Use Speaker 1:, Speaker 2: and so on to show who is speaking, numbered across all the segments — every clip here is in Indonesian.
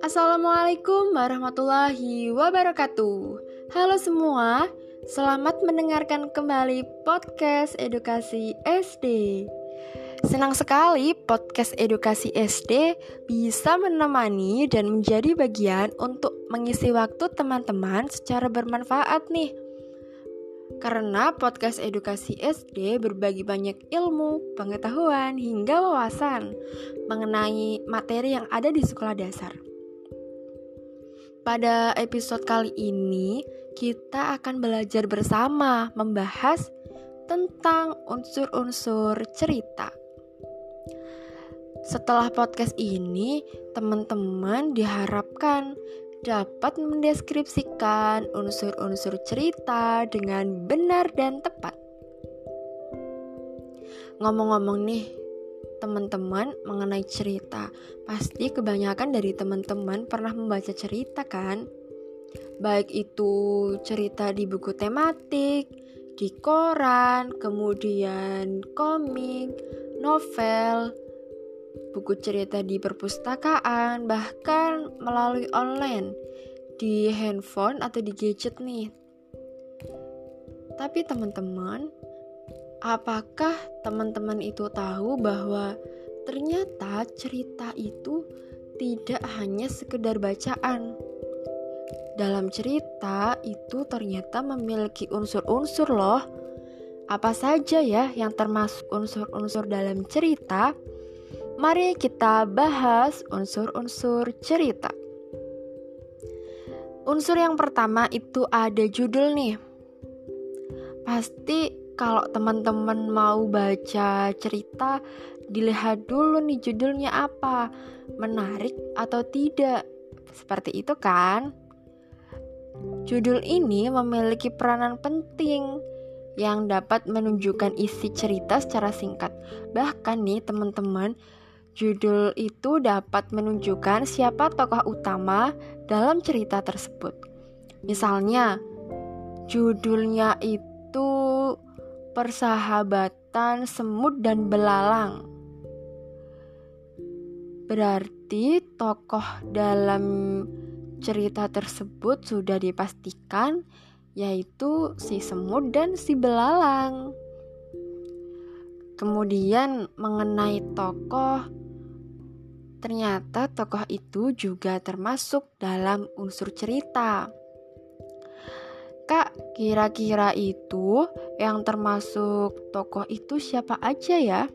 Speaker 1: Assalamualaikum warahmatullahi wabarakatuh. Halo semua, selamat mendengarkan kembali podcast edukasi SD. Senang sekali podcast edukasi SD bisa menemani dan menjadi bagian untuk mengisi waktu teman-teman secara bermanfaat nih. Karena podcast edukasi SD berbagi banyak ilmu, pengetahuan, hingga wawasan mengenai materi yang ada di sekolah dasar. Pada episode kali ini, kita akan belajar bersama membahas tentang unsur-unsur cerita. Setelah podcast ini, teman-teman diharapkan dapat mendeskripsikan unsur-unsur cerita dengan benar dan tepat. Ngomong-ngomong nih, teman-teman mengenai cerita, pasti kebanyakan dari teman-teman pernah membaca cerita kan? Baik itu cerita di buku tematik, di koran, kemudian komik, novel, buku cerita di perpustakaan, bahkan melalui online di handphone atau di gadget nih. Tapi teman-teman, apakah teman-teman itu tahu bahwa ternyata cerita itu tidak hanya sekedar bacaan? Dalam cerita itu ternyata memiliki unsur-unsur loh. Apa saja ya yang termasuk unsur-unsur dalam cerita? Mari kita bahas unsur-unsur cerita. Unsur yang pertama itu ada judul nih. Pasti kalau teman-teman mau baca cerita, dilihat dulu nih judulnya apa, menarik atau tidak. Seperti itu kan? Judul ini memiliki peranan penting yang dapat menunjukkan isi cerita secara singkat. Bahkan nih teman-teman, Judul itu dapat menunjukkan siapa tokoh utama dalam cerita tersebut. Misalnya, judulnya itu Persahabatan Semut dan Belalang. Berarti tokoh dalam cerita tersebut sudah dipastikan yaitu si semut dan si belalang. Kemudian mengenai tokoh Ternyata tokoh itu juga termasuk dalam unsur cerita. Kak, kira-kira itu yang termasuk tokoh itu siapa aja ya?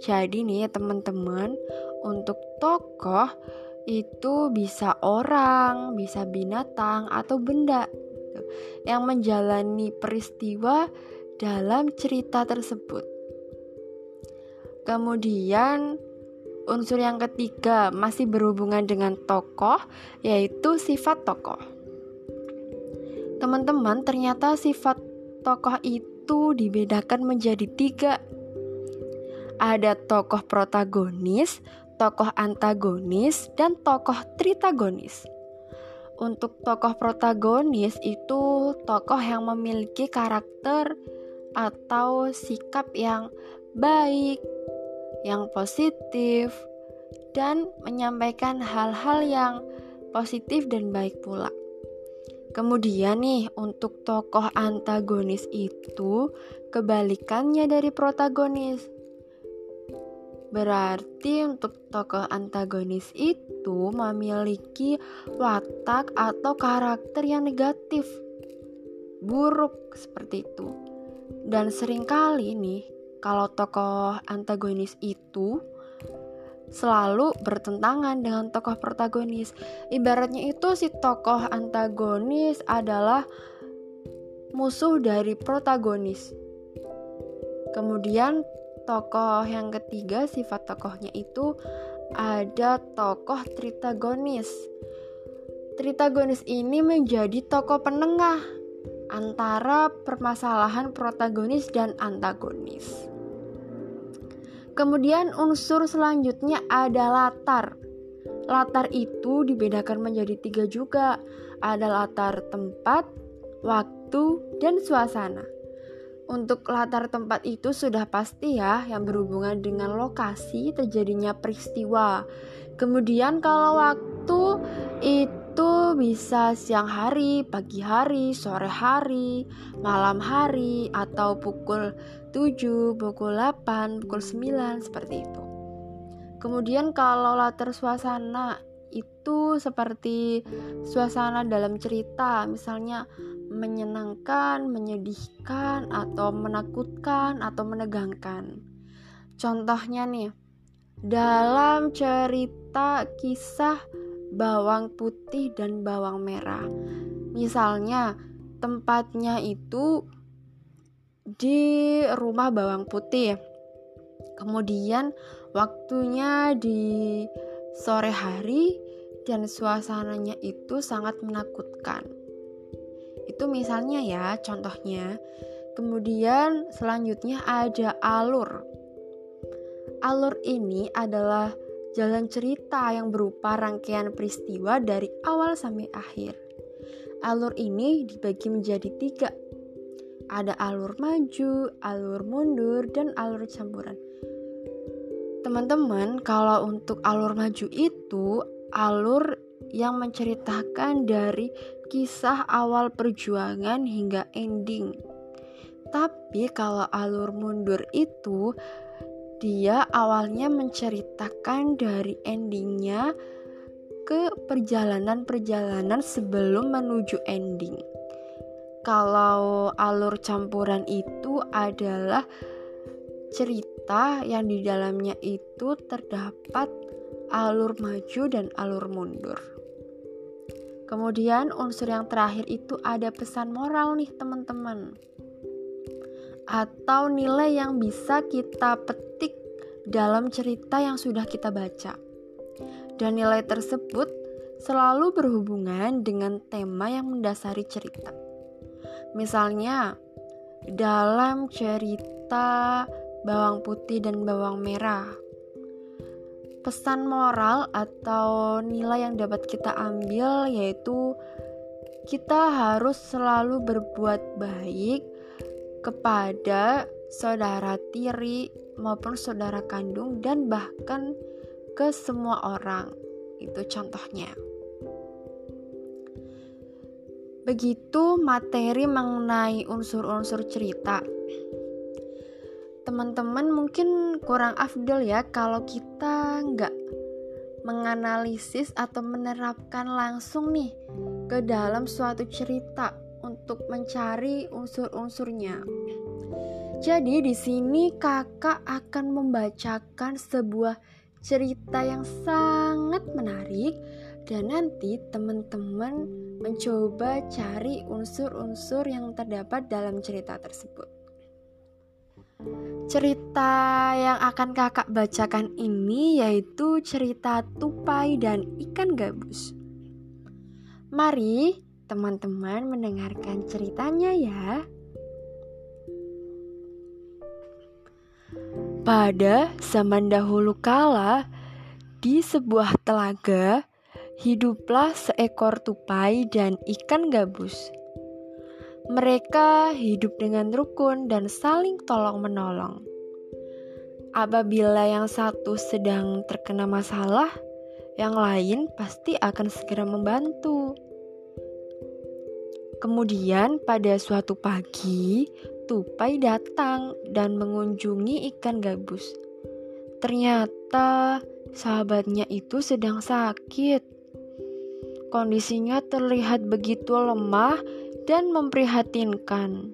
Speaker 1: Jadi nih teman-teman, untuk tokoh itu bisa orang, bisa binatang atau benda yang menjalani peristiwa dalam cerita tersebut. Kemudian Unsur yang ketiga masih berhubungan dengan tokoh, yaitu sifat tokoh. Teman-teman, ternyata sifat tokoh itu dibedakan menjadi tiga. Ada tokoh protagonis, tokoh antagonis, dan tokoh tritagonis. Untuk tokoh protagonis itu tokoh yang memiliki karakter atau sikap yang baik, yang positif, dan menyampaikan hal-hal yang positif dan baik pula. Kemudian nih, untuk tokoh antagonis itu kebalikannya dari protagonis. Berarti untuk tokoh antagonis itu memiliki watak atau karakter yang negatif, buruk seperti itu. Dan sering kali nih kalau tokoh antagonis itu selalu bertentangan dengan tokoh protagonis. Ibaratnya itu si tokoh antagonis adalah musuh dari protagonis. Kemudian tokoh yang ketiga sifat tokohnya itu ada tokoh tritagonis. Tritagonis ini menjadi tokoh penengah antara permasalahan protagonis dan antagonis. Kemudian unsur selanjutnya ada latar. Latar itu dibedakan menjadi tiga juga. Ada latar tempat, waktu, dan suasana. Untuk latar tempat itu sudah pasti ya yang berhubungan dengan lokasi terjadinya peristiwa. Kemudian kalau waktu itu bisa siang hari, pagi hari, sore hari, malam hari, atau pukul 7, pukul 8, pukul 9, seperti itu. Kemudian kalau latar suasana itu seperti suasana dalam cerita, misalnya menyenangkan, menyedihkan, atau menakutkan, atau menegangkan. Contohnya nih, dalam cerita kisah bawang putih dan bawang merah. Misalnya, tempatnya itu di rumah bawang putih. Kemudian waktunya di sore hari dan suasananya itu sangat menakutkan. Itu misalnya ya, contohnya. Kemudian selanjutnya ada alur. Alur ini adalah jalan cerita yang berupa rangkaian peristiwa dari awal sampai akhir. Alur ini dibagi menjadi tiga. Ada alur maju, alur mundur, dan alur campuran. Teman-teman, kalau untuk alur maju itu alur yang menceritakan dari kisah awal perjuangan hingga ending. Tapi kalau alur mundur itu dia awalnya menceritakan dari endingnya ke perjalanan-perjalanan sebelum menuju ending. Kalau alur campuran itu adalah cerita yang di dalamnya itu terdapat alur maju dan alur mundur. Kemudian unsur yang terakhir itu ada pesan moral nih teman-teman atau nilai yang bisa kita petik dalam cerita yang sudah kita baca. Dan nilai tersebut selalu berhubungan dengan tema yang mendasari cerita. Misalnya, dalam cerita bawang putih dan bawang merah, pesan moral atau nilai yang dapat kita ambil yaitu kita harus selalu berbuat baik kepada saudara tiri maupun saudara kandung dan bahkan ke semua orang. Itu contohnya. Begitu materi mengenai unsur-unsur cerita. Teman-teman mungkin kurang afdol ya kalau kita nggak menganalisis atau menerapkan langsung nih ke dalam suatu cerita untuk mencari unsur-unsurnya. Jadi di sini kakak akan membacakan sebuah cerita yang sangat menarik dan nanti teman-teman mencoba cari unsur-unsur yang terdapat dalam cerita tersebut. Cerita yang akan kakak bacakan ini yaitu cerita tupai dan ikan gabus. Mari teman-teman mendengarkan ceritanya ya. Pada zaman dahulu kala, di sebuah telaga, hiduplah seekor tupai dan ikan gabus. Mereka hidup dengan rukun dan saling tolong-menolong. Apabila yang satu sedang terkena masalah, yang lain pasti akan segera membantu. Kemudian pada suatu pagi, tupai datang dan mengunjungi ikan gabus. Ternyata sahabatnya itu sedang sakit. Kondisinya terlihat begitu lemah dan memprihatinkan.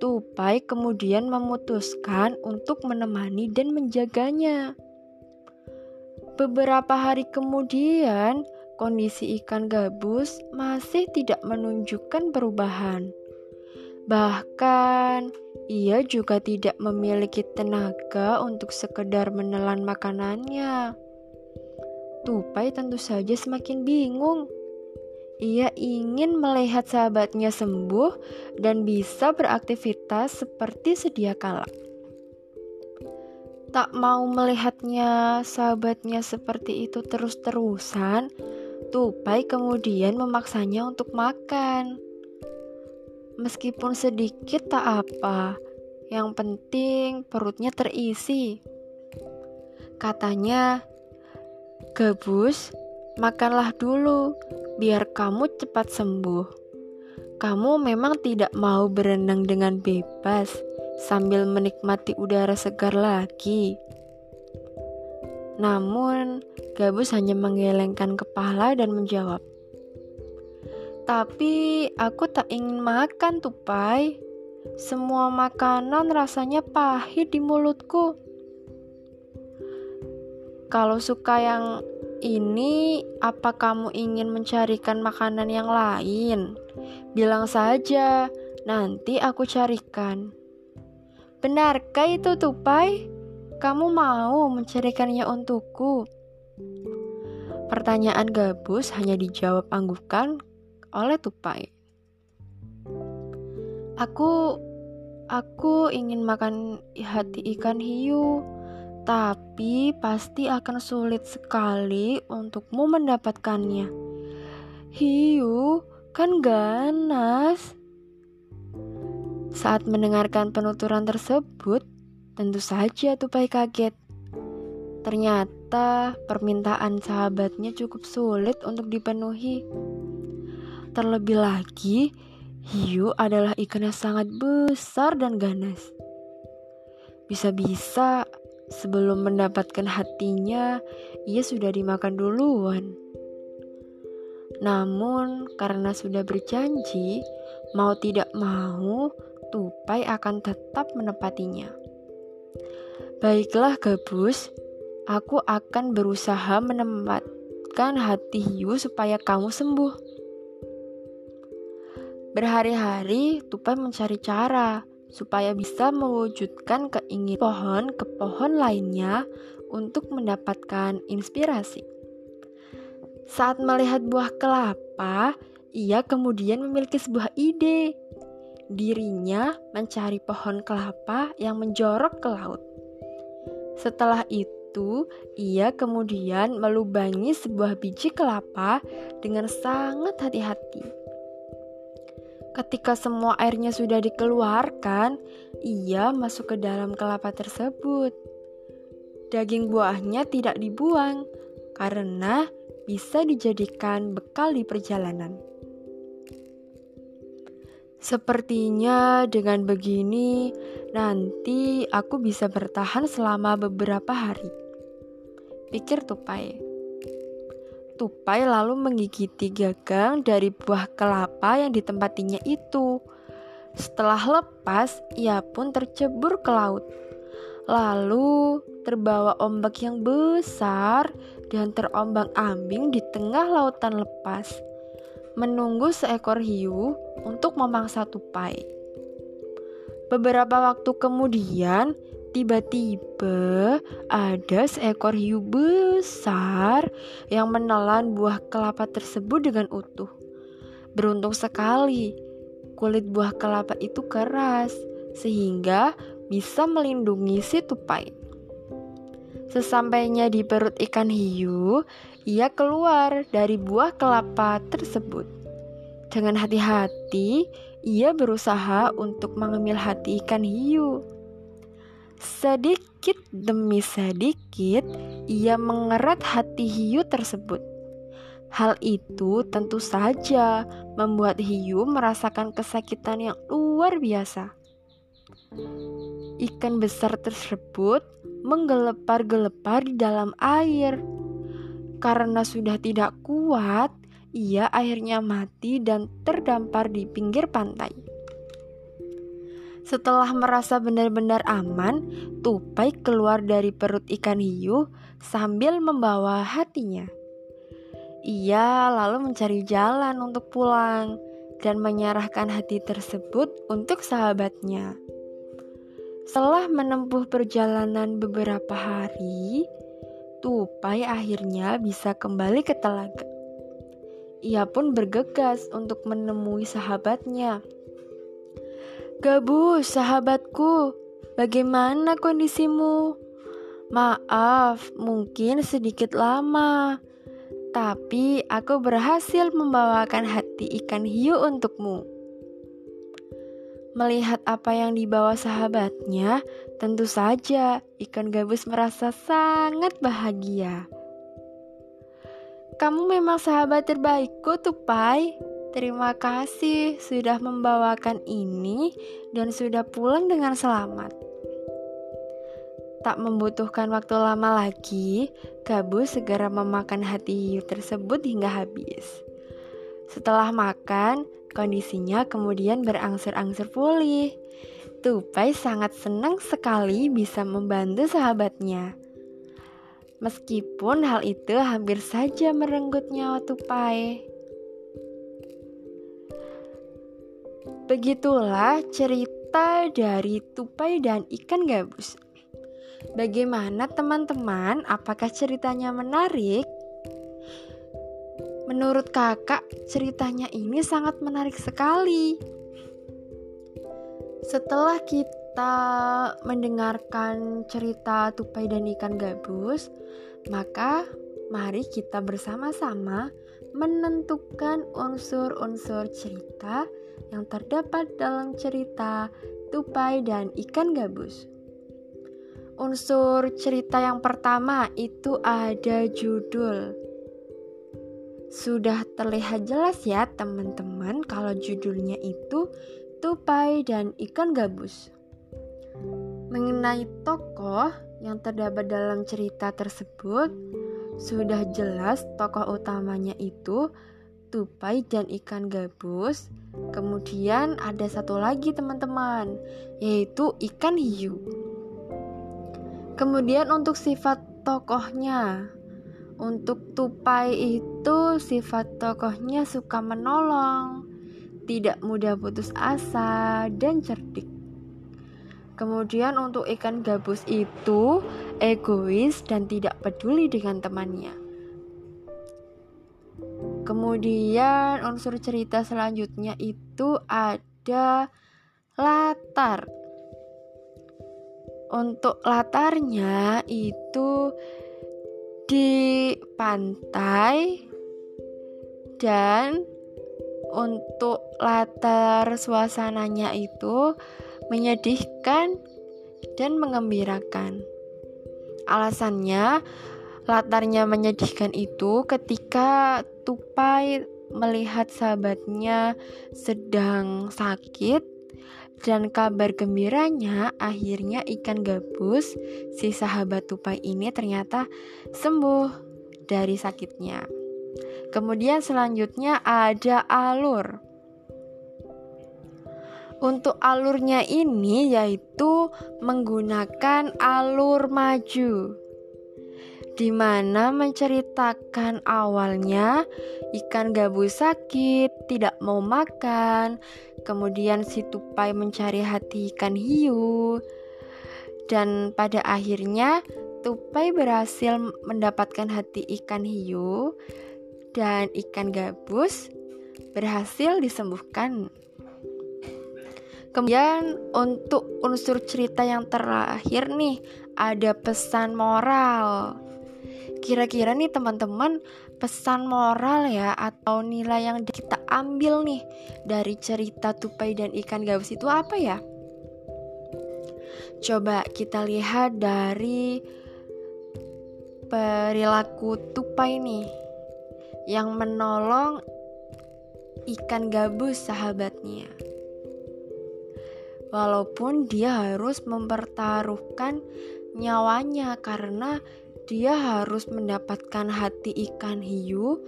Speaker 1: Tupai kemudian memutuskan untuk menemani dan menjaganya. Beberapa hari kemudian, kondisi ikan gabus masih tidak menunjukkan perubahan. Bahkan, ia juga tidak memiliki tenaga untuk sekedar menelan makanannya. Tupai tentu saja semakin bingung. Ia ingin melihat sahabatnya sembuh dan bisa beraktivitas seperti sedia kala tak mau melihatnya sahabatnya seperti itu terus-terusan, Tupai kemudian memaksanya untuk makan. Meskipun sedikit tak apa, yang penting perutnya terisi. Katanya, Gabus, makanlah dulu, biar kamu cepat sembuh. Kamu memang tidak mau berenang dengan bebas sambil menikmati udara segar lagi. Namun, Gabus hanya menggelengkan kepala dan menjawab, "Tapi aku tak ingin makan, tupai. Semua makanan rasanya pahit di mulutku." Kalau suka yang ini, apa kamu ingin mencarikan makanan yang lain? Bilang saja, nanti aku carikan. Benarkah itu, Tupai? Kamu mau mencarikannya untukku? Pertanyaan gabus hanya dijawab anggukan oleh Tupai. Aku aku ingin makan hati ikan hiu tapi pasti akan sulit sekali untukmu mendapatkannya. Hiu, kan ganas. Saat mendengarkan penuturan tersebut, tentu saja Tupai kaget. Ternyata permintaan sahabatnya cukup sulit untuk dipenuhi. Terlebih lagi, hiu adalah ikan yang sangat besar dan ganas. Bisa-bisa Sebelum mendapatkan hatinya, ia sudah dimakan duluan. Namun, karena sudah berjanji, mau tidak mau, tupai akan tetap menepatinya. Baiklah, Gabus, aku akan berusaha menempatkan hati hiu supaya kamu sembuh. Berhari-hari, tupai mencari cara supaya bisa mewujudkan keinginan pohon ke pohon lainnya untuk mendapatkan inspirasi. Saat melihat buah kelapa, ia kemudian memiliki sebuah ide. Dirinya mencari pohon kelapa yang menjorok ke laut. Setelah itu, ia kemudian melubangi sebuah biji kelapa dengan sangat hati-hati. Ketika semua airnya sudah dikeluarkan, ia masuk ke dalam kelapa tersebut. Daging buahnya tidak dibuang karena bisa dijadikan bekal di perjalanan. Sepertinya dengan begini, nanti aku bisa bertahan selama beberapa hari. Pikir tupai. Tupai lalu menggigiti gagang dari buah kelapa yang ditempatinya itu. Setelah lepas, ia pun tercebur ke laut. Lalu terbawa ombak yang besar dan terombang-ambing di tengah lautan lepas, menunggu seekor hiu untuk memangsa tupai. Beberapa waktu kemudian, Tiba-tiba ada seekor hiu besar yang menelan buah kelapa tersebut dengan utuh. Beruntung sekali, kulit buah kelapa itu keras sehingga bisa melindungi si tupai. Sesampainya di perut ikan hiu, ia keluar dari buah kelapa tersebut. Dengan hati-hati, ia berusaha untuk mengambil hati ikan hiu. Sedikit demi sedikit, ia mengerat hati hiu tersebut. Hal itu tentu saja membuat hiu merasakan kesakitan yang luar biasa. Ikan besar tersebut menggelepar-gelepar di dalam air. Karena sudah tidak kuat, ia akhirnya mati dan terdampar di pinggir pantai. Setelah merasa benar-benar aman, tupai keluar dari perut ikan hiu sambil membawa hatinya. Ia lalu mencari jalan untuk pulang dan menyerahkan hati tersebut untuk sahabatnya. Setelah menempuh perjalanan beberapa hari, tupai akhirnya bisa kembali ke telaga. Ia pun bergegas untuk menemui sahabatnya. Gabus, sahabatku, bagaimana kondisimu? Maaf, mungkin sedikit lama, tapi aku berhasil membawakan hati ikan hiu untukmu. Melihat apa yang dibawa sahabatnya, tentu saja ikan gabus merasa sangat bahagia. kamu memang sahabat terbaikku, Tupai. Terima kasih sudah membawakan ini dan sudah pulang dengan selamat. Tak membutuhkan waktu lama lagi, Gabus segera memakan hati hiu tersebut hingga habis. Setelah makan, kondisinya kemudian berangsur-angsur pulih. Tupai sangat senang sekali bisa membantu sahabatnya. Meskipun hal itu hampir saja merenggut nyawa Tupai. Begitulah cerita dari tupai dan ikan gabus. Bagaimana teman-teman? Apakah ceritanya menarik? Menurut kakak, ceritanya ini sangat menarik sekali. Setelah kita mendengarkan cerita tupai dan ikan gabus, maka mari kita bersama-sama menentukan unsur-unsur cerita yang terdapat dalam cerita tupai dan ikan gabus. Unsur cerita yang pertama itu ada judul. Sudah terlihat jelas ya teman-teman kalau judulnya itu tupai dan ikan gabus. Mengenai tokoh yang terdapat dalam cerita tersebut, sudah jelas tokoh utamanya itu tupai dan ikan gabus Kemudian ada satu lagi teman-teman, yaitu ikan hiu. Kemudian untuk sifat tokohnya, untuk tupai itu sifat tokohnya suka menolong, tidak mudah putus asa, dan cerdik. Kemudian untuk ikan gabus itu egois dan tidak peduli dengan temannya. Kemudian unsur cerita selanjutnya itu ada latar. Untuk latarnya itu di pantai dan untuk latar suasananya itu menyedihkan dan mengembirakan. Alasannya Latarnya menyedihkan itu ketika Tupai melihat sahabatnya sedang sakit dan kabar gembiranya akhirnya ikan gabus si sahabat tupai ini ternyata sembuh dari sakitnya. Kemudian selanjutnya ada alur. Untuk alurnya ini yaitu menggunakan alur maju di mana menceritakan awalnya ikan gabus sakit, tidak mau makan, kemudian si tupai mencari hati ikan hiu, dan pada akhirnya tupai berhasil mendapatkan hati ikan hiu, dan ikan gabus berhasil disembuhkan. Kemudian untuk unsur cerita yang terakhir nih ada pesan moral. Kira-kira nih teman-teman pesan moral ya atau nilai yang kita ambil nih dari cerita tupai dan ikan gabus itu apa ya? Coba kita lihat dari perilaku tupai nih yang menolong ikan gabus sahabatnya. Walaupun dia harus mempertaruhkan nyawanya karena dia harus mendapatkan hati ikan hiu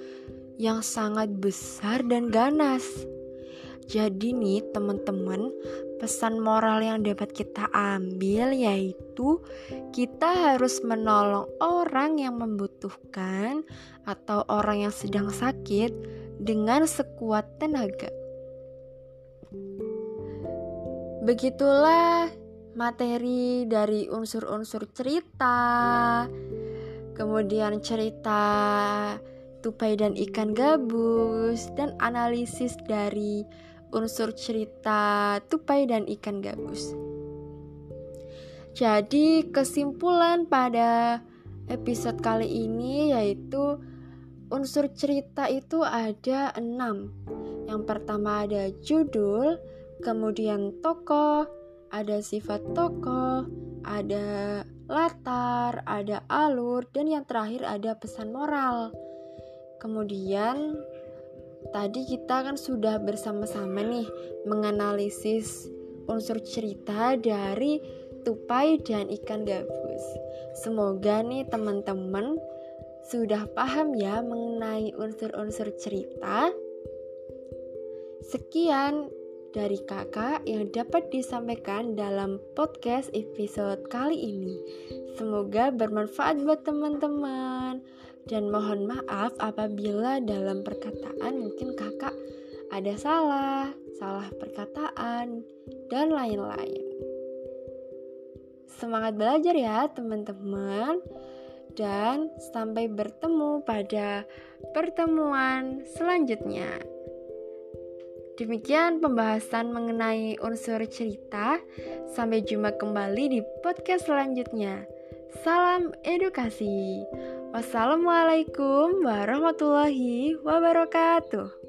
Speaker 1: yang sangat besar dan ganas. Jadi nih teman-teman, pesan moral yang dapat kita ambil yaitu kita harus menolong orang yang membutuhkan atau orang yang sedang sakit dengan sekuat tenaga. Begitulah materi dari unsur-unsur cerita kemudian cerita tupai dan ikan gabus, dan analisis dari unsur cerita tupai dan ikan gabus. Jadi, kesimpulan pada episode kali ini yaitu unsur cerita itu ada enam. Yang pertama ada judul, kemudian tokoh, ada sifat tokoh, ada latar, ada alur, dan yang terakhir ada pesan moral. Kemudian tadi kita kan sudah bersama-sama nih menganalisis unsur cerita dari tupai dan ikan gabus. Semoga nih teman-teman sudah paham ya mengenai unsur-unsur cerita. Sekian dari kakak yang dapat disampaikan dalam podcast episode kali ini. Semoga bermanfaat buat teman-teman. Dan mohon maaf apabila dalam perkataan mungkin kakak ada salah, salah perkataan, dan lain-lain. Semangat belajar ya teman-teman dan sampai bertemu pada pertemuan selanjutnya. Demikian pembahasan mengenai unsur cerita. Sampai jumpa kembali di podcast selanjutnya. Salam edukasi. Wassalamualaikum warahmatullahi wabarakatuh.